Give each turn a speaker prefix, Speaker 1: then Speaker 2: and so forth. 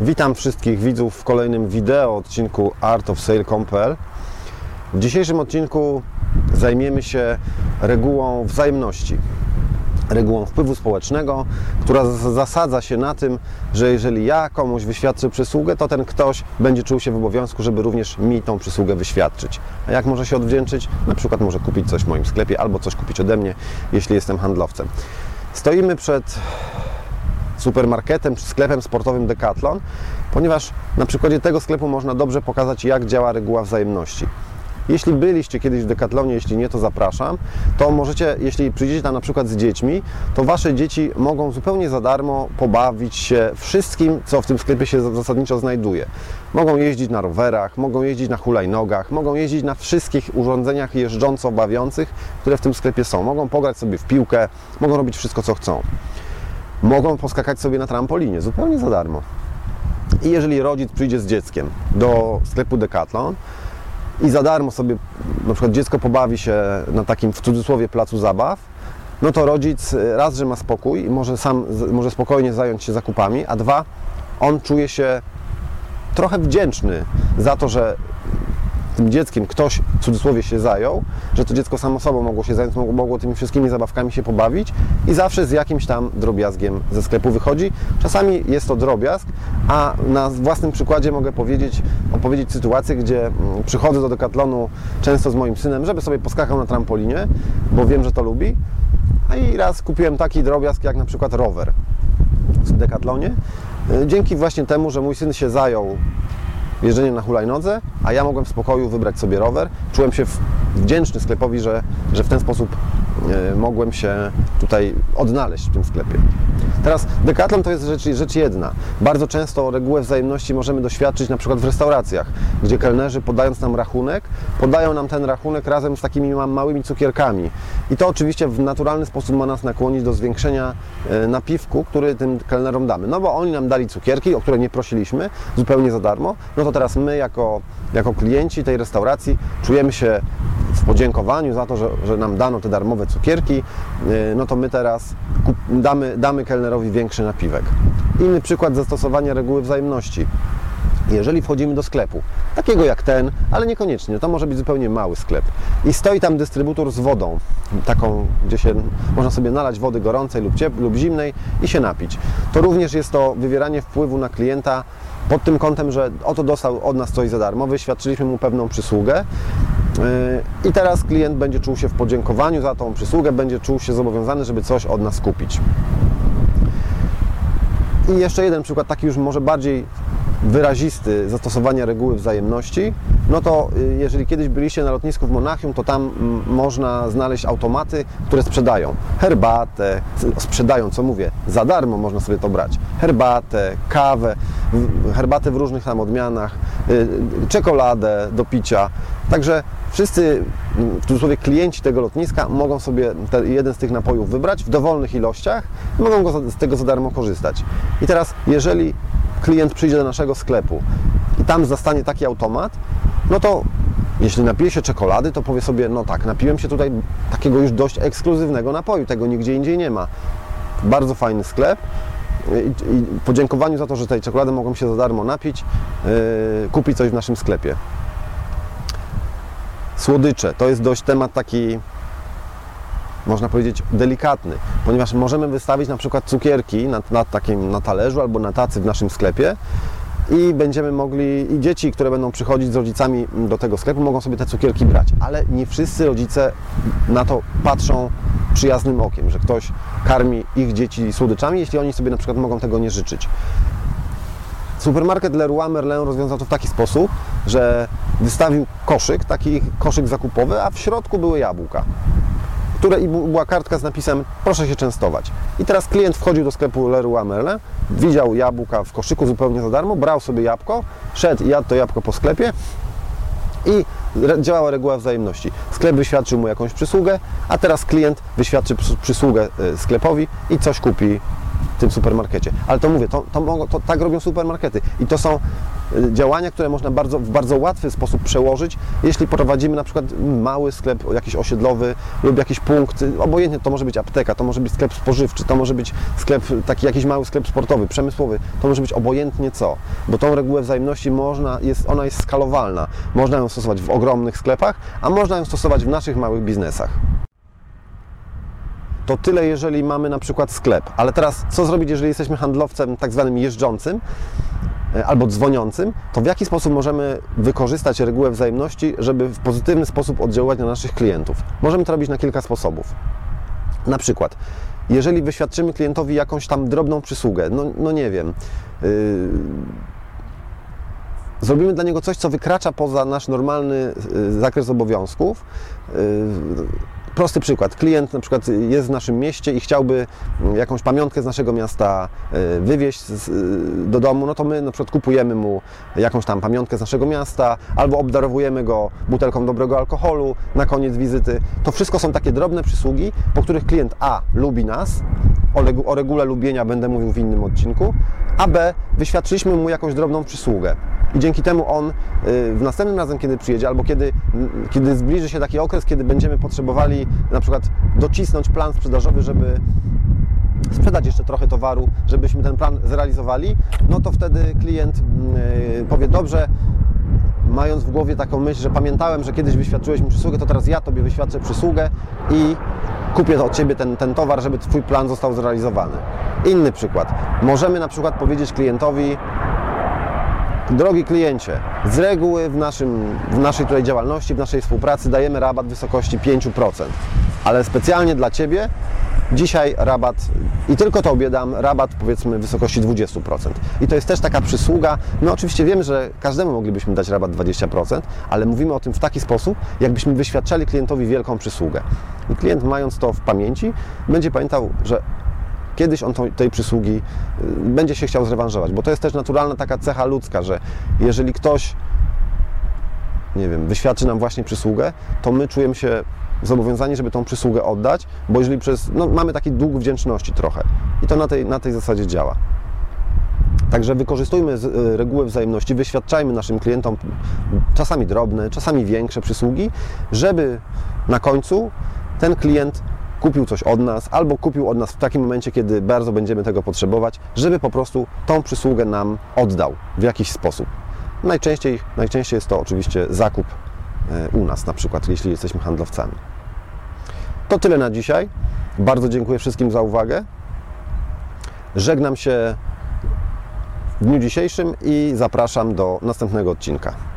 Speaker 1: Witam wszystkich widzów w kolejnym wideo odcinku artofsale.pl W dzisiejszym odcinku zajmiemy się regułą wzajemności. Regułą wpływu społecznego, która zasadza się na tym, że jeżeli ja komuś wyświadczę przysługę, to ten ktoś będzie czuł się w obowiązku, żeby również mi tą przysługę wyświadczyć. A jak może się odwdzięczyć? Na przykład może kupić coś w moim sklepie albo coś kupić ode mnie, jeśli jestem handlowcem. Stoimy przed supermarketem czy sklepem sportowym Decathlon, ponieważ na przykładzie tego sklepu można dobrze pokazać, jak działa reguła wzajemności. Jeśli byliście kiedyś w Decathlonie, jeśli nie, to zapraszam, to możecie, jeśli przyjdziecie tam na przykład z dziećmi, to wasze dzieci mogą zupełnie za darmo pobawić się wszystkim, co w tym sklepie się zasadniczo znajduje. Mogą jeździć na rowerach, mogą jeździć na hulajnogach, mogą jeździć na wszystkich urządzeniach jeżdżąco bawiących, które w tym sklepie są. Mogą pograć sobie w piłkę, mogą robić wszystko, co chcą mogą poskakać sobie na trampolinie zupełnie za darmo. I jeżeli rodzic przyjdzie z dzieckiem do sklepu Decathlon i za darmo sobie na przykład dziecko pobawi się na takim w cudzysłowie placu zabaw, no to rodzic y, raz, że ma spokój i może sam może spokojnie zająć się zakupami, a dwa, on czuje się trochę wdzięczny za to, że tym dzieckiem ktoś w cudzysłowie się zajął, że to dziecko samo sobą mogło się zająć, mogło, tymi wszystkimi zabawkami się pobawić i zawsze z jakimś tam drobiazgiem ze sklepu wychodzi. Czasami jest to drobiazg, a na własnym przykładzie mogę powiedzieć, opowiedzieć sytuację, gdzie mm, przychodzę do Decathlonu często z moim synem, żeby sobie poskakał na trampolinie, bo wiem, że to lubi. A i raz kupiłem taki drobiazg jak na przykład rower w Decathlonie. Y, Dzięki właśnie temu, że mój syn się zajął jeżdżeniem na hulajnodze, a ja mogłem w spokoju wybrać sobie rower. Czułem się wdzięczny sklepowi, że, że w ten sposób mogłem się tutaj odnaleźć w tym sklepie. Teraz Decathlon to jest rzecz, rzecz jedna. Bardzo często regułę wzajemności możemy doświadczyć na przykład w restauracjach, gdzie kelnerzy podając nam rachunek, podają nam ten rachunek razem z takimi ma- małymi cukierkami. I to oczywiście w naturalny sposób ma nas nakłonić do zwiększenia e, napiwku, który tym kelnerom damy. No bo oni nam dali cukierki, o które nie prosiliśmy, zupełnie za darmo, no to teraz my jako, jako klienci tej restauracji czujemy się w podziękowaniu za to, że, że nam dano te darmowe cukierki, yy, no to my teraz damy, damy kelnerowi większy napiwek. Inny przykład zastosowania reguły wzajemności. Jeżeli wchodzimy do sklepu, takiego jak ten, ale niekoniecznie, to może być zupełnie mały sklep i stoi tam dystrybutor z wodą, taką, gdzie się można sobie nalać wody gorącej lub, ciep- lub zimnej i się napić, to również jest to wywieranie wpływu na klienta pod tym kątem, że oto dostał od nas coś za darmo, wyświadczyliśmy mu pewną przysługę i teraz klient będzie czuł się w podziękowaniu za tą przysługę, będzie czuł się zobowiązany, żeby coś od nas kupić. I jeszcze jeden przykład, taki już może bardziej wyrazisty zastosowania reguły wzajemności, no to y, jeżeli kiedyś byliście na lotnisku w Monachium, to tam można znaleźć automaty, które sprzedają herbatę, sprzedają, co mówię, za darmo można sobie to brać, herbatę, kawę, herbatę w różnych tam odmianach, y, y, czekoladę do picia, także wszyscy mm, w cudzysłowie klienci tego lotniska mogą sobie jeden z tych napojów wybrać w dowolnych ilościach i mogą go z tego za darmo korzystać. I teraz, jeżeli klient przyjdzie do naszego sklepu i tam zastanie taki automat, no to jeśli napije się czekolady, to powie sobie, no tak, napiłem się tutaj takiego już dość ekskluzywnego napoju, tego nigdzie indziej nie ma. Bardzo fajny sklep. I, podziękowaniu za to, że tej czekolady mogą się za darmo napić, yy, kupi coś w naszym sklepie. Słodycze to jest dość temat taki, można powiedzieć, delikatny, ponieważ możemy wystawić na przykład cukierki na, na takim na talerzu albo na tacy w naszym sklepie i będziemy mogli, i dzieci, które będą przychodzić z rodzicami do tego sklepu, mogą sobie te cukierki brać, ale nie wszyscy rodzice na to patrzą przyjaznym okiem, że ktoś karmi ich dzieci słodyczami, jeśli oni sobie na przykład mogą tego nie życzyć. Supermarket Leroy Merlin rozwiązał to w taki sposób, że wystawił koszyk, taki koszyk zakupowy, a w środku były jabłka, które i była kartka z napisem proszę się częstować. I teraz klient wchodził do sklepu Leroy Merlin, widział jabłka w koszyku zupełnie za darmo, brał sobie jabłko, szedł i jadł to jabłko po sklepie i działała reguła wzajemności. Sklep wyświadczył mu jakąś przysługę, a teraz klient wyświadczy przys- przysługę y, sklepowi i coś kupi tym supermarkecie. Ale to mówię, to, to, to tak robią supermarkety. I to są y, działania, które można bardzo, w bardzo łatwy sposób przełożyć, jeśli prowadzimy na przykład mały sklep jakiś osiedlowy lub jakiś punkt, y, obojętnie to może być apteka, to może być sklep spożywczy, to może być sklep, taki jakiś mały sklep sportowy, przemysłowy, to może być obojętnie co, bo tą regułę wzajemności można, jest, ona jest skalowalna. Można ją stosować w ogromnych sklepach, a można ją stosować w naszych małych biznesach. To tyle, jeżeli mamy na przykład sklep. Ale teraz, co zrobić, jeżeli jesteśmy handlowcem tak zwanym jeżdżącym e, albo dzwoniącym, to w jaki sposób możemy wykorzystać regułę wzajemności, żeby w pozytywny sposób oddziaływać na naszych klientów? Możemy to robić na kilka sposobów. Na przykład, jeżeli wyświadczymy klientowi jakąś tam drobną przysługę, no, no nie wiem, yy, zrobimy dla niego coś, co wykracza poza nasz normalny yy, zakres obowiązków, yy, prosty przykład. Klient na przykład jest w naszym mieście i chciałby jakąś pamiątkę z naszego miasta y, wywieźć y, do domu, no to my na przykład kupujemy mu jakąś tam pamiątkę z naszego miasta albo obdarowujemy go butelką dobrego alkoholu na koniec wizyty. To wszystko są takie drobne przysługi, po których klient A lubi nas, o regule lubienia będę mówił w innym odcinku, a B wyświadczyliśmy mu jakąś drobną przysługę. I dzięki temu on y, w następnym razem, kiedy przyjedzie, albo kiedy, kiedy zbliży się taki okres, kiedy będziemy potrzebowali na przykład docisnąć plan sprzedażowy, żeby sprzedać jeszcze trochę towaru, żebyśmy ten plan zrealizowali, no to wtedy klient y, powie, dobrze, mając w głowie taką myśl, że pamiętałem, że kiedyś wyświadczyłeś mi przysługę, to teraz ja Tobie wyświadczę przysługę i kupię od Ciebie ten, ten towar, żeby Twój plan został zrealizowany. Inny przykład. Możemy na przykład powiedzieć klientowi, Drogi kliencie, z reguły w, naszym, w naszej tutaj działalności, w naszej współpracy dajemy rabat w wysokości 5%, ale specjalnie dla Ciebie dzisiaj rabat i tylko Tobie dam rabat powiedzmy w wysokości 20%. I to jest też taka przysługa. My oczywiście wiemy, że każdemu moglibyśmy dać rabat 20%, ale mówimy o tym w taki sposób, jakbyśmy wyświadczali klientowi wielką przysługę. I klient mając to w pamięci, będzie pamiętał, że kiedyś on tej przysługi y, będzie się chciał zrewanżować, bo to jest też naturalna taka cecha ludzka, że jeżeli ktoś, nie wiem, wyświadczy nam właśnie przysługę, to my czujemy się zobowiązani, żeby tą przysługę oddać, bo jeżeli przez, no, mamy taki dług wdzięczności trochę i to na tej, na tej zasadzie działa. Także wykorzystujmy y, regułę wzajemności, wyświadczajmy naszym klientom czasami drobne, czasami większe przysługi, żeby na końcu ten klient kupił coś od nas albo kupił od nas w takim momencie, kiedy bardzo będziemy tego potrzebować, żeby po prostu tą przysługę nam oddał w jakiś sposób. Najczęściej, najczęściej jest to oczywiście zakup e, u nas, na przykład, jeśli jesteśmy handlowcami. To tyle na dzisiaj. Bardzo dziękuję wszystkim za uwagę. Żegnam się w dniu dzisiejszym i zapraszam do następnego odcinka.